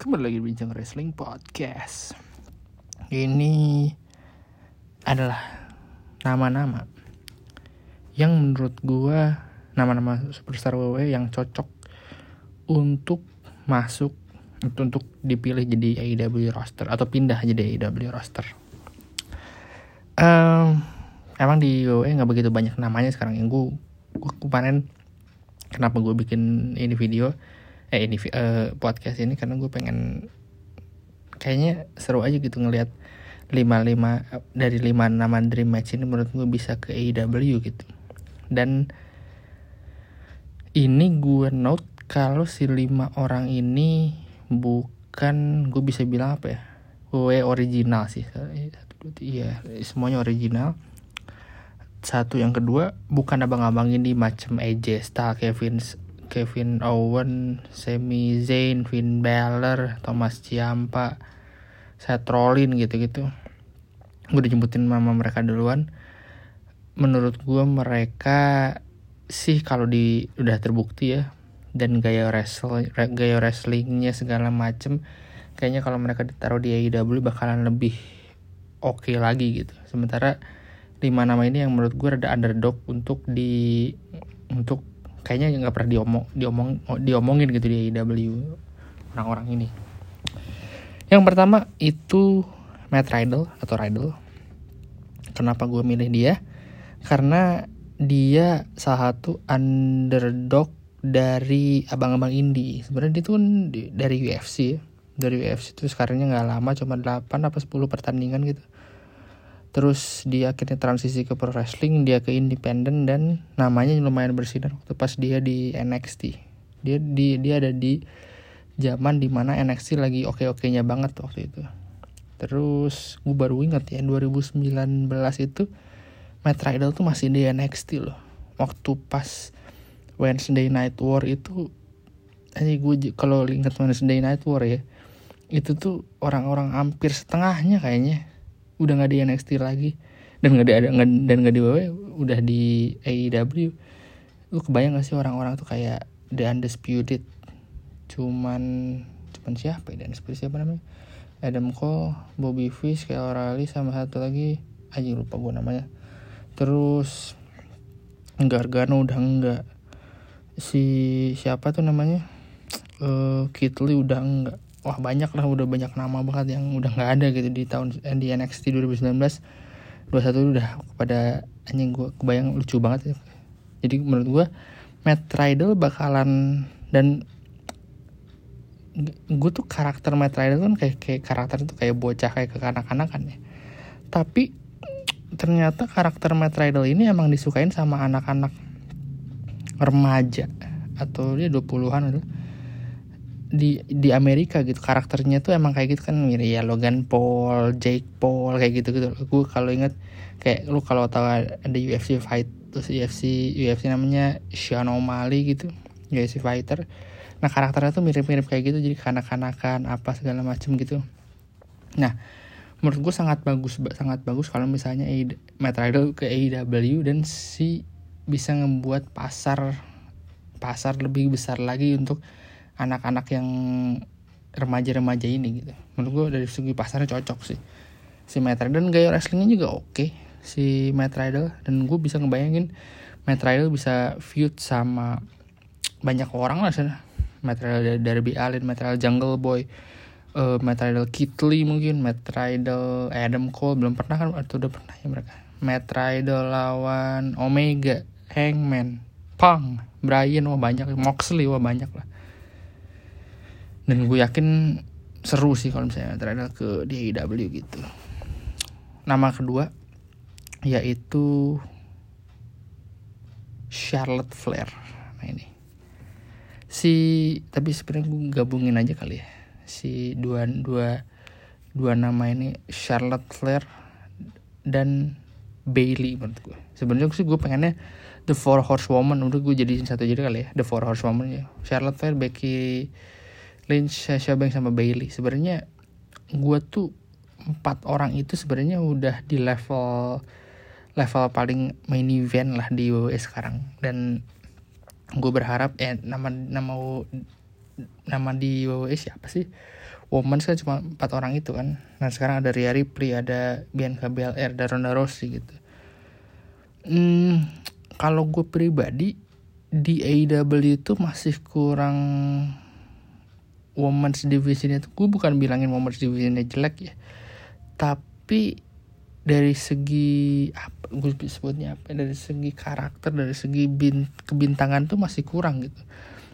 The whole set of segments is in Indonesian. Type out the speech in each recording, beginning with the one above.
Kembali lagi di Bincang Wrestling Podcast. Ini adalah nama-nama Yang menurut gua Nama-nama superstar WWE yang cocok Untuk masuk Untuk dipilih jadi AEW roster Atau pindah jadi AEW roster. Um, Emang di WWE gak begitu banyak namanya sekarang. Yang gue, gue kemarin Kenapa gue bikin ini video eh ini uh, podcast ini karena gue pengen kayaknya seru aja gitu ngelihat lima lima dari lima nama dream match ini menurut gue bisa ke AEW gitu. Dan ini gue note kalau si lima orang ini bukan gue bisa bilang apa ya gue original sih. Iya semuanya original. Satu yang kedua bukan abang-abang ini macam AJ Styles Kevin Kevin Owen, Sami Zayn, Finn Balor, Thomas Ciampa, Seth Rollins gitu-gitu. Gue udah jemputin mama mereka duluan. Menurut gue mereka sih kalau di udah terbukti ya dan gaya wrestling gaya wrestlingnya segala macem kayaknya kalau mereka ditaruh di AEW bakalan lebih oke okay lagi gitu sementara lima nama ini yang menurut gue ada underdog untuk di untuk kayaknya nggak pernah diomong diomong diomongin gitu di AEW orang-orang ini. Yang pertama itu Matt Riddle atau Riddle. Kenapa gue milih dia? Karena dia salah satu underdog dari abang-abang indie. Sebenarnya dia tuh kan dari UFC ya. dari UFC itu sekarangnya nggak lama cuma 8 apa 10 pertandingan gitu terus dia akhirnya transisi ke pro wrestling dia ke independen dan namanya lumayan bersinar waktu pas dia di NXT dia di dia ada di zaman di mana NXT lagi oke okenya banget waktu itu. Terus gue baru inget ya 2019 itu Matt Riddle tuh masih di NXT loh. Waktu pas Wednesday Night War itu ini gue kalau inget Wednesday Night War ya itu tuh orang-orang hampir setengahnya kayaknya udah nggak di NXT lagi. Dan nggak di ada dan nggak di WWE udah di AEW lu kebayang gak sih orang-orang tuh kayak The Undisputed? Cuman cuman siapa ya Undisputed? Siapa namanya? Adam Cole Bobby Fish kayak O'Reilly sama satu lagi. Aja lupa gue namanya. Terus Gargano udah enggak si siapa tuh namanya? Uh, Kit Lee udah enggak wah banyak lah udah banyak nama banget yang udah nggak ada gitu di tahun di NXT 2019 21 udah kepada anjing gue kebayang lucu banget ya. jadi menurut gue Matt Riddle bakalan dan gue tuh karakter Matt Riddle kan kayak, kayak karakter itu kayak bocah kayak kekanak-kanakan ya. Tapi ternyata karakter Matt Riddle ini emang disukain sama anak-anak remaja. Atau dia 20-an itu di di Amerika gitu karakternya tuh emang kayak gitu kan mirip ya Logan Paul, Jake Paul kayak gitu gitu. Gue kalau inget kayak lu kalau tahu ada UFC fight terus UFC UFC namanya Sean O'Malley gitu UFC fighter. Nah karakternya tuh mirip-mirip kayak gitu jadi kanak-kanakan apa segala macem gitu. Nah menurut gue sangat bagus sangat bagus kalau misalnya Matt Riddle ke AEW dan si bisa ngebuat pasar pasar lebih besar lagi untuk anak-anak yang remaja-remaja ini gitu. Menurut gue dari segi pasarnya cocok sih. Si Matt Riddle dan gaya wrestlingnya juga oke. Okay. si Matt Riddle dan gue bisa ngebayangin Matt Riddle bisa feud sama banyak orang lah sana Matt Riddle dari Darby Allin, Matt Riddle Jungle Boy, uh, Matt Riddle mungkin, Matt Riddle Adam Cole belum pernah kan? Atau udah pernah ya mereka. Matt Riddle lawan Omega, Hangman, Punk, Brian wah banyak, Moxley wah banyak lah dan gue yakin seru sih kalau misalnya terada ke di AEW gitu. Nama kedua yaitu Charlotte Flair. Nah ini. Si tapi sebenarnya gue gabungin aja kali ya. Si dua dua dua nama ini Charlotte Flair dan Bailey menurut gue sebenarnya sih gue pengennya The Four Horsewoman udah gue jadiin satu jadi kali ya. The Four Horsewoman ya. Charlotte Flair Becky Lynch, Sasha Banks sama Bailey. Sebenarnya gue tuh empat orang itu sebenarnya udah di level level paling main event lah di WWE sekarang. Dan gue berharap eh nama nama nama di WWE siapa sih? Women's kan cuma empat orang itu kan. Nah sekarang ada Rhea Ripley ada Bianca Belair ada Ronda Rousey gitu. Hmm, kalau gue pribadi di AEW itu masih kurang women's division itu gue bukan bilangin women's divisionnya jelek ya. Tapi dari segi apa gue sebutnya apa dari segi karakter dari segi bin, kebintangan tuh masih kurang gitu.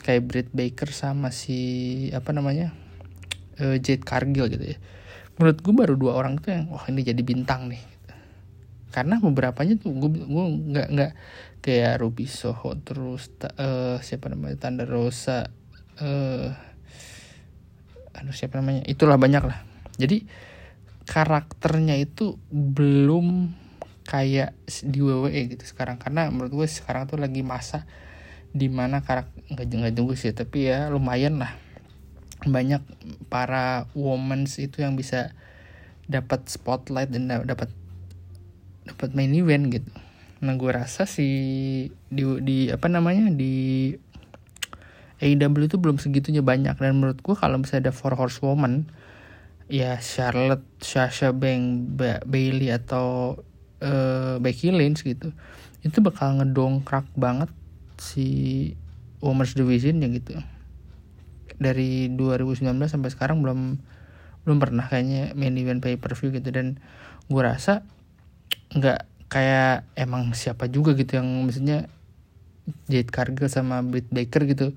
Kayak Britt Baker sama si apa namanya uh, Jade Cargill gitu ya. Menurut gue baru dua orang tuh yang wah ini jadi bintang nih karena beberapanya tuh gue gue nggak nggak kayak Ruby Soho terus uh, siapa namanya Tanda Rosa uh, aduh siapa namanya? Itulah banyak lah jadi karakternya itu belum kayak di WWE gitu sekarang. Karena menurut gue sekarang tuh lagi masa di mana karakter nggak nggak tunggu sih tapi ya lumayan lah. Banyak para women itu yang bisa dapat spotlight dan dapat dapat main event gitu. Nah gue rasa si di di apa namanya di AEW itu belum segitunya banyak. Dan menurut gue kalau misalnya ada four horsewoman ya Charlotte, Sasha Banks, ba Bailey atau uh, Becky Lynch gitu itu bakal ngedongkrak banget si Women's Division ya gitu dari 2019 sampai sekarang belum belum pernah kayaknya main event pay per view gitu. Dan gue rasa nggak kayak emang siapa juga gitu yang misalnya Jade Cargill sama Britt Baker gitu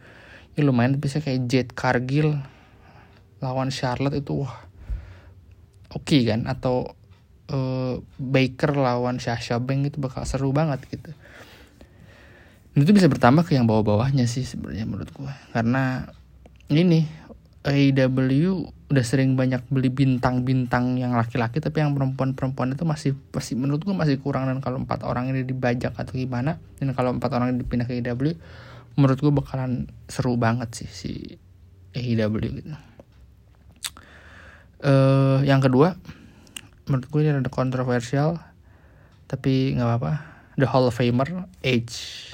ya lumayan bisa kayak Jade Cargill lawan Charlotte itu wah oke okay kan? Atau uh, Baker lawan Sasha Banks itu bakal seru banget gitu. Dan itu bisa bertambah ke yang bawah-bawahnya sih sebenarnya menurut gue karena ini AEW udah sering banyak beli bintang-bintang yang laki-laki tapi yang perempuan-perempuan itu masih masih menurut gue masih kurang. Dan kalau empat orang ini dibajak atau gimana dan kalau empat orang ini dipindah ke AEW menurut gue bakalan seru banget sih si AEW gitu. Uh, yang kedua menurut gue ini ada kontroversial tapi nggak apa-apa. The Hall of Famer Edge.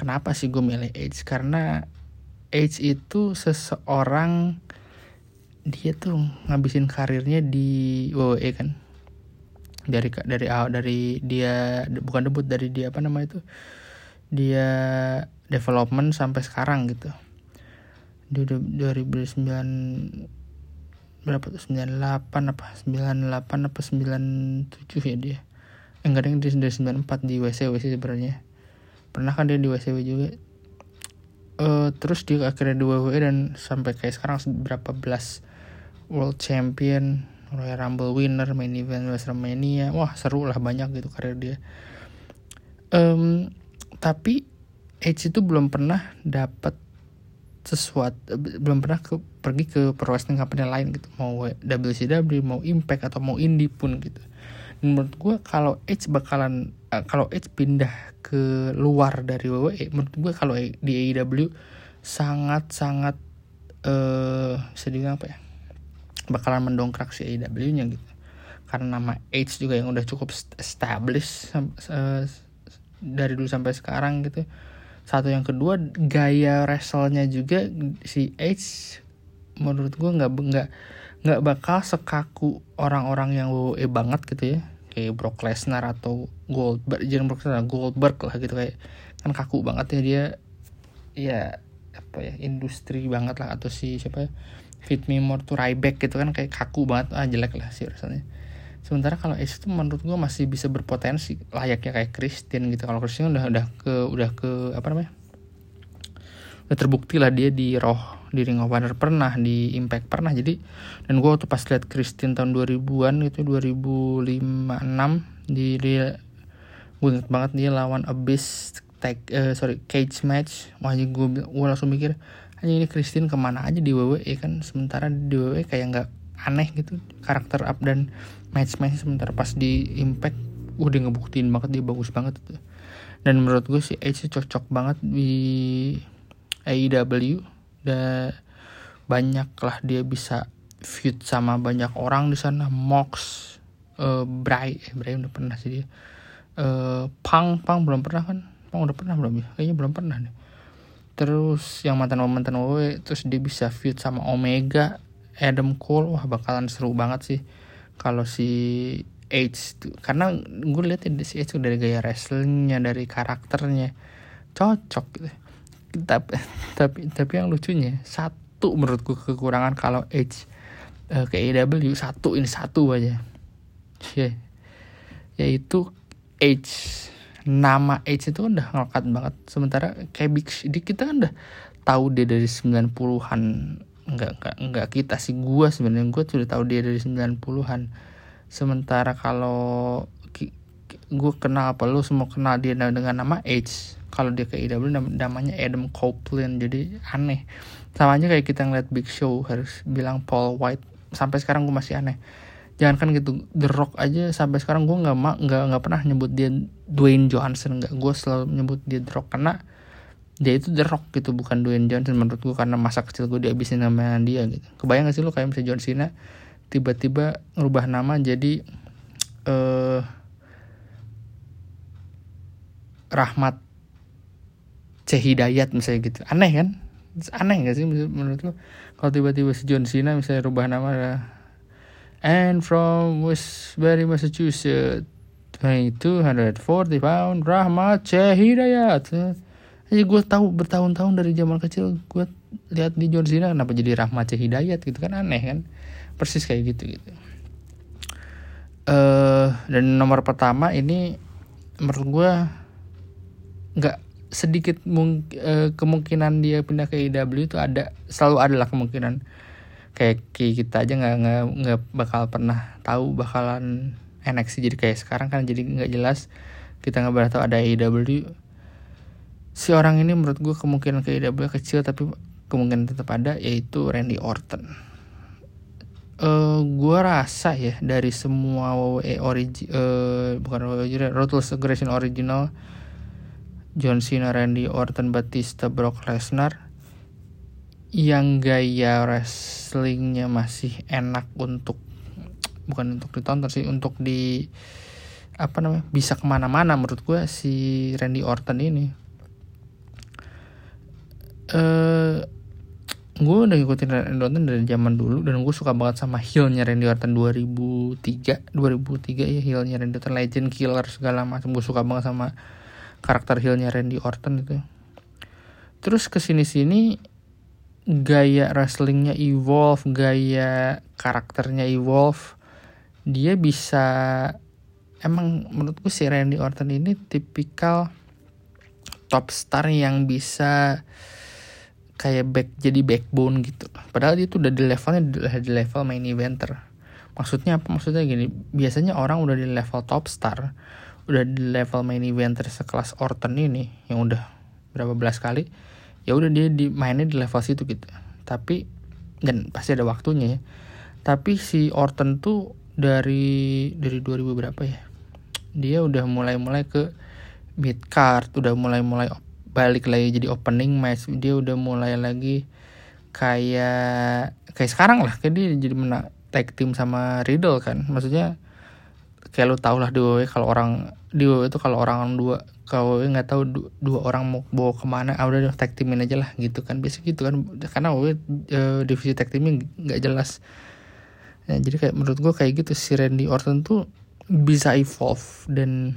Kenapa sih gue milih Edge? Karena Edge itu seseorang dia tuh ngabisin karirnya di WWE kan. Dari dari awal dari dia bukan debut dari dia apa nama itu? Dia development sampai sekarang gitu. Di 2009 berapa tuh? 98 apa? 98 apa 97 ya dia? Enggak ada yang dari 94 di WC WC sebenarnya. Pernah kan dia di WCW juga. Uh, terus dia akhirnya di WWE dan sampai kayak sekarang berapa belas World Champion Royal Rumble winner main event WrestleMania. Wah seru lah banyak gitu karir dia. Um, tapi Edge itu belum pernah dapat sesuatu belum pernah ke, pergi ke pro company lain gitu. Mau WCW mau Impact atau mau Indie pun gitu. Dan menurut gue kalau Edge bakalan uh, kalau Edge pindah ke luar dari WWE menurut gue kalau di AEW sangat sangat uh, sedih apa ya bakalan mendongkrak si AEW-nya gitu. Karena nama Edge juga yang udah cukup established uh, dari dulu sampai sekarang gitu satu yang kedua gaya wrestlenya juga si Edge menurut gue nggak nggak nggak bakal sekaku orang-orang yang WWE banget gitu ya. Kayak Brock Lesnar atau Goldberg jangan Brock Lesnar Goldberg lah gitu kayak kan kaku banget ya dia. Ya apa ya industri banget lah atau si siapa ya, Fit Me More to Ryback gitu kan kayak kaku banget. Ah jelek lah sih rasanya sementara kalau Ace itu menurut gue masih bisa berpotensi layaknya kayak Christian gitu. Kalau Christian udah udah ke udah ke apa namanya? Udah terbukti lah dia di Raw di Ring of Honor pernah di Impact pernah. Jadi dan gue waktu pas liat Christian tahun 2000-an itu 2005 6 di dia gue inget banget dia lawan Abyss tag uh, sorry cage match. Wah gue gue langsung mikir hanya ini Christian ke mana aja di WWE kan? Sementara di WWE kayak nggak aneh gitu karakter up dan match match sementara pas di impact udah ngebuktiin banget dia bagus banget itu. Dan menurut gue si Edge cocok banget di AEW dan banyak lah dia bisa feud sama banyak orang di sana. Mox uh, Bray eh, Bray udah pernah sih dia. Uh, Pang Pang belum pernah kan? Pang udah pernah belum ya? Kayaknya belum pernah nih. Terus yang mantan mantan WWE terus dia bisa feud sama Omega Adam Cole wah bakalan seru banget sih. Kalau si Edge tuh karena gue lihat si Edge dari gaya wrestlingnya dari karakternya cocok gitu. Tapi tapi tapi yang lucunya satu menurutku kekurangan kalau Edge uh, ke AEW satu ini satu aja. Yeah. yaitu Edge nama Edge itu udah ngelekat banget. Sementara kayak Big di kita kan udah tahu dia dari 90-an enggak enggak enggak kita sih. Gua sebenarnya gua sudah tahu dia dari 90-an sementara kalau gue kenal apa lu semua kenal dia dengan nama Edge kalau dia ke IW namanya Adam Copeland. Jadi aneh. Sama aja kayak kita ngeliat Big Show harus bilang Paul White. Sampai sekarang gue masih aneh. Jangan kan gitu The Rock aja sampai sekarang gue nggak nggak nggak pernah nyebut dia Dwayne Johnson. Nggak gue selalu nyebut dia The Rock. Karena dia itu The Rock gitu bukan Dwayne Johnson menurut gue karena masa kecil gue dihabisin nama dia gitu. Kebayang gak sih lo kayak misalnya John Cena tiba-tiba ngerubah nama jadi eh uh, Rahmat Cehidayat misalnya gitu. Aneh kan? Aneh gak sih menurut lo kalau tiba-tiba si John Cena misalnya rubah nama and from Westbury, Massachusetts. 240 pound Rahmat Hidayat aja gue tahu bertahun-tahun dari zaman kecil gue lihat di Cena kenapa jadi Rahmat Hidayat gitu kan aneh kan? Persis kayak gitu gitu. Uh, dan nomor pertama ini menurut gue nggak sedikit mung, uh, kemungkinan dia pindah ke IW itu ada selalu ada lah kemungkinan. Kayak kita aja nggak nggak bakal pernah tahu bakalan NXT jadi kayak sekarang kan jadi nggak jelas. Kita nggak tahu ada AEW si orang ini menurut gue kemungkinan ke AEW kecil tapi kemungkinan tetap ada yaitu Randy Orton. Uh, gue rasa ya dari semua WWE origi uh, bukan WWE Ruthless Aggression original John Cena, Randy Orton, Batista, Brock Lesnar yang gaya wrestlingnya masih enak untuk bukan untuk ditonton sih untuk di apa namanya bisa ke mana-mana menurut gue si Randy Orton ini eh uh, gue udah ngikutin Randy Orton dari zaman dulu dan gue suka banget sama heelnya Randy Orton 2003 2003 ya heelnya Randy Orton Legend Killer segala macam. Gue suka banget sama karakter heelnya Randy Orton itu. Terus ke sini sini gaya wrestlingnya evolve, gaya karakternya evolve, dia bisa emang menurutku si Randy Orton ini tipikal top star yang bisa kayak back jadi backbone gitu. Padahal dia tuh udah di levelnya udah di level main eventer. Maksudnya apa? Maksudnya gini, biasanya orang udah di level top star, udah di level main eventer sekelas Orton ini yang udah berapa belas kali, ya udah dia di mainnya di level situ gitu tapi dan pasti ada waktunya ya tapi si Orton tuh dari dari 2000 berapa ya dia udah mulai-mulai ke mid card udah mulai-mulai balik lagi jadi opening match dia udah mulai lagi kayak kayak sekarang lah. Kayak dia jadi menang tag team sama Riddle kan. Maksudnya kayak lu tau lah di WWE kalau orang di WWE itu kalau orang dua kalau nggak tahu du dua orang mau bawa ke mana ah udah tag teamin aja lah gitu kan. Biasa gitu kan. Karena gue uh, divisi tag teaming nggak jelas. Nah, jadi kayak menurut gue kayak gitu. Si Randy Orton tuh bisa evolve dan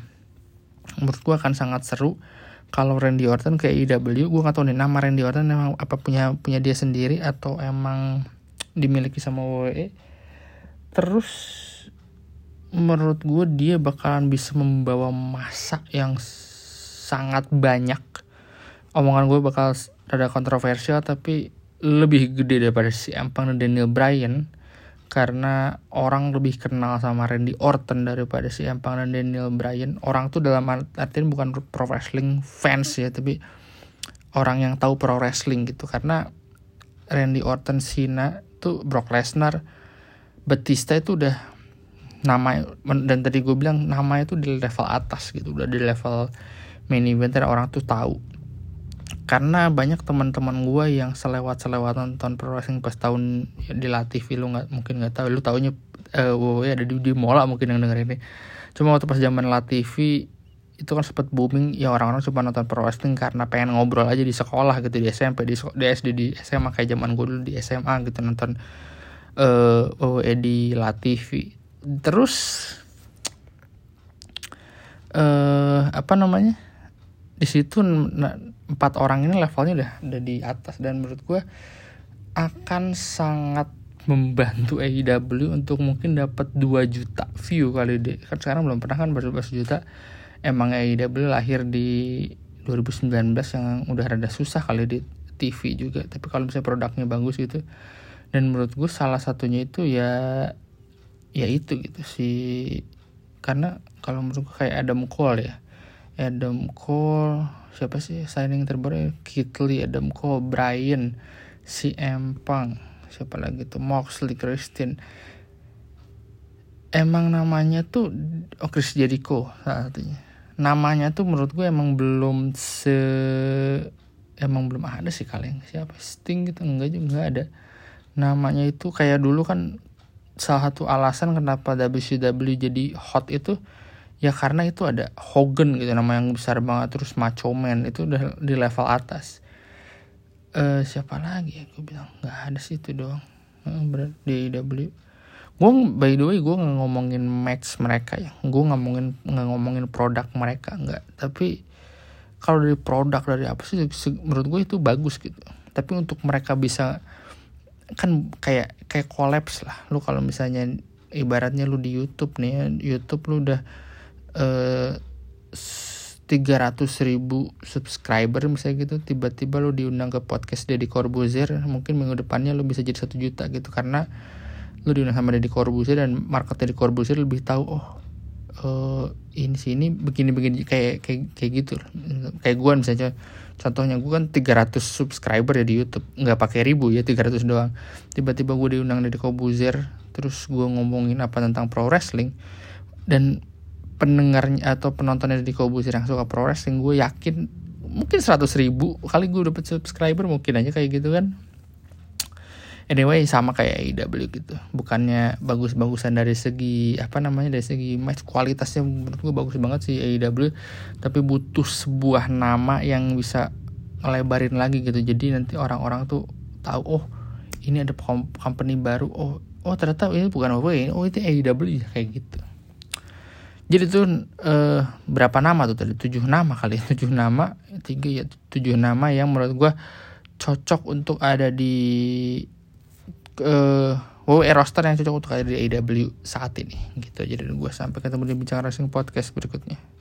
menurut gue akan sangat seru kalau Randy Orton kayak IW gue nggak tahu nih nama Randy Orton emang apa punya punya dia sendiri atau emang dimiliki sama WWE terus menurut gue dia bakalan bisa membawa masa yang sangat banyak. Omongan gue bakal rada kontroversial tapi lebih gede daripada si Empang dan Daniel Bryan karena orang lebih kenal sama Randy Orton daripada si Empang dan Daniel Bryan. Orang tuh dalam artian bukan pro wrestling fans ya tapi orang yang tahu pro wrestling gitu. Karena Randy Orton Cena tuh Brock Lesnar Batista itu udah nama dan tadi gue bilang namanya tuh di level atas gitu udah di level main eventer orang tuh tahu karena banyak teman-teman gue yang selewat selewat nonton pro wrestling pas tahun ya, di latih lu nggak mungkin nggak tahu. Lu taunya uh, WWE ada di, di mola mungkin yang denger ini. Cuma waktu pas zaman latih itu kan sempat booming. Ya orang-orang cuma nonton pro wrestling karena pengen ngobrol aja di sekolah gitu di SMP di, di SD di SMA kayak zaman gue dulu di SMA gitu nonton uh, WWE di La TV terus uh, apa namanya? Di situ empat orang ini levelnya udah udah di atas. Dan menurut gue akan sangat membantu AEW untuk mungkin dapat 2 juta view kali deh kan sekarang belum pernah kan baru juta. Emang AEW lahir di 2019 yang udah rada susah kali di TV juga. Tapi kalau misalnya produknya bagus gitu. Dan menurut gue salah satunya itu ya ya itu gitu sih. Karena kalau menurut gue kayak Adam Cole ya Adam Cole siapa sih signing terbaru? Keith Lee Adam Cole Brian si Empang siapa lagi tuh? Moxley Christine. Emang namanya tuh oh Chris Jericho salah satunya. Namanya tuh menurut gue emang belum se emang belum ada sih kalian siapa. Sting gitu enggak juga ada. Namanya itu kayak dulu kan salah satu alasan kenapa WCW jadi hot itu ya karena itu ada Hogan gitu nama yang besar banget terus Macho Man itu udah di level atas. Uh, siapa lagi ya? Gue bilang nggak ada sih itu doang. Uh, di W. Gue by the way gue nggak ngomongin match mereka ya. Gue ngomongin nggak ngomongin produk mereka nggak. Tapi kalau dari produk dari apa sih menurut gue itu bagus gitu. Tapi untuk mereka bisa kan kayak kayak kolaps lah. Lu kalau misalnya ibaratnya lu di YouTube nih ya YouTube lu udah eh, tiga ratus ribu subscriber misalnya gitu tiba-tiba lu diundang ke podcast Deddy Corbuzier mungkin minggu depannya lu bisa jadi satu juta gitu. Karena lu diundang sama Deddy Corbuzier dan market Deddy Corbuzier lebih tahu oh uh, ini sini begini begini kayak kayak kayak gitu kayak gue misalnya contohnya gue kan 300 subscriber ya di YouTube nggak pakai ribu ya 300 doang. Tiba-tiba gue diundang Deddy Corbuzier terus gue ngomongin apa tentang pro wrestling dan pendengarnya atau penontonnya Deddy Corbuzier yang suka pro wrestling gue yakin mungkin 100 ribu kali gue dapet subscriber mungkin aja kayak gitu kan. Anyway sama kayak AEW gitu. Bukannya bagus-bagusan dari segi apa namanya dari segi match kualitasnya menurut gue bagus banget sih AEW tapi butuh sebuah nama yang bisa ngelebarin lagi gitu. Jadi nanti orang-orang tuh tahu oh ini ada company baru. Oh oh ternyata ini bukan apa ini oh itu AEW kayak gitu jadi tuh eh, berapa nama tuh tadi? Tujuh nama kali ya tujuh nama. Tiga ya tujuh nama yang menurut gue cocok untuk ada di uh, WWE roster yang cocok untuk ada di AEW saat ini gitu. Jadi gue sampai ketemu di bincang racing podcast berikutnya